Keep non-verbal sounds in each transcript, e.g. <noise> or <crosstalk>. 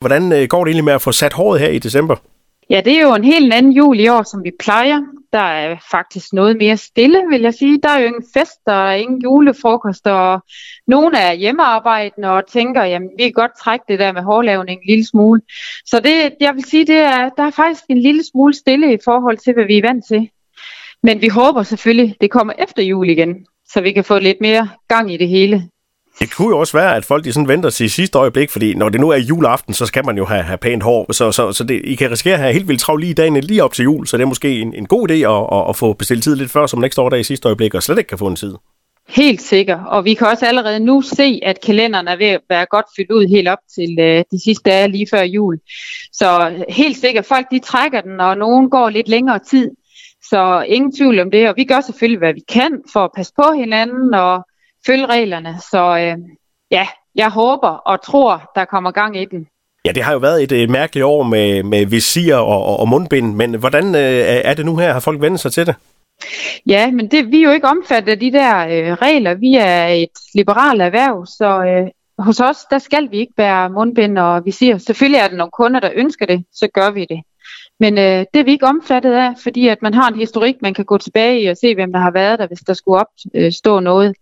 Hvordan øh, går det egentlig med at få sat håret her i december? Ja, det er jo en helt anden jul i år, som vi plejer. Der er faktisk noget mere stille, vil jeg sige. Der er jo ingen fester, der er ingen julefrokost, og nogen er hjemmearbejdende og tænker, jamen vi kan godt trække det der med hårlavning en lille smule. Så det, jeg vil sige, det er, der er faktisk en lille smule stille i forhold til, hvad vi er vant til. Men vi håber selvfølgelig, det kommer efter jul igen, så vi kan få lidt mere gang i det hele. Det kunne jo også være, at folk de sådan venter til sidste øjeblik, fordi når det nu er juleaften, så skal man jo have, have pænt hår. Så, så, så det, I kan risikere at have helt vildt travlt lige dagen lige op til jul, så det er måske en, en god idé at, at, at få bestilt tid lidt før, som man ikke står der i sidste øjeblik, og slet ikke kan få en tid. Helt sikker, og vi kan også allerede nu se, at kalenderen er ved at være godt fyldt ud helt op til øh, de sidste dage lige før jul. Så helt sikkert, folk de trækker den, og nogen går lidt længere tid. Så ingen tvivl om det, og vi gør selvfølgelig, hvad vi kan for at passe på hinanden og følge reglerne. Så øh, ja, jeg håber og tror, der kommer gang i den. Ja, det har jo været et, et mærkeligt år med, med visir og, og, og mundbind, men hvordan øh, er det nu her? Har folk vendt sig til det? Ja, men det, vi er jo ikke omfattet af de der øh, regler. Vi er et liberalt erhverv, så øh, hos os, der skal vi ikke bære mundbind og visir. Selvfølgelig er der nogle kunder, der ønsker det, så gør vi det. Men øh, det er vi ikke omfattet af, fordi at man har en historik, man kan gå tilbage i og se, hvem der har været der, hvis der skulle opstå øh, noget.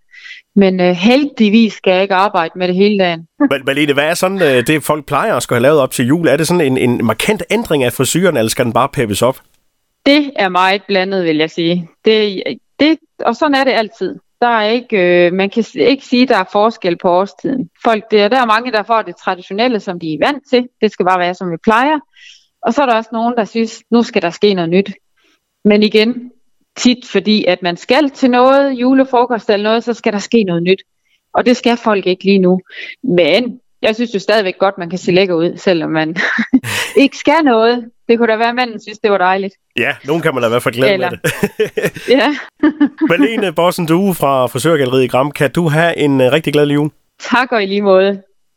Men øh, heldigvis skal jeg ikke arbejde med det hele dagen. <laughs> Men Malene, hvad er sådan øh, det, folk plejer at skulle have lavet op til jul? Er det sådan en, en markant ændring af frisyren, eller skal den bare peppes op? Det er meget blandet, vil jeg sige. Det, det, og sådan er det altid. Der er ikke, øh, man kan ikke sige, at der er forskel på årstiden. Folk, det er, der er mange, der får det traditionelle, som de er vant til. Det skal bare være, som vi plejer. Og så er der også nogen, der synes, nu skal der ske noget nyt. Men igen, tit fordi, at man skal til noget, julefrokost eller noget, så skal der ske noget nyt. Og det skal folk ikke lige nu. Men jeg synes jo stadigvæk godt, man kan se lækker ud, selvom man <laughs> ikke skal noget. Det kunne da være, at manden synes, det var dejligt. Ja, nogen kan man da i hvert fald glemme Eller... det. <laughs> ja. <laughs> Malene Bossen Due fra Frisørgalleriet i Gram, kan du have en uh, rigtig glad jul? Tak og i lige måde.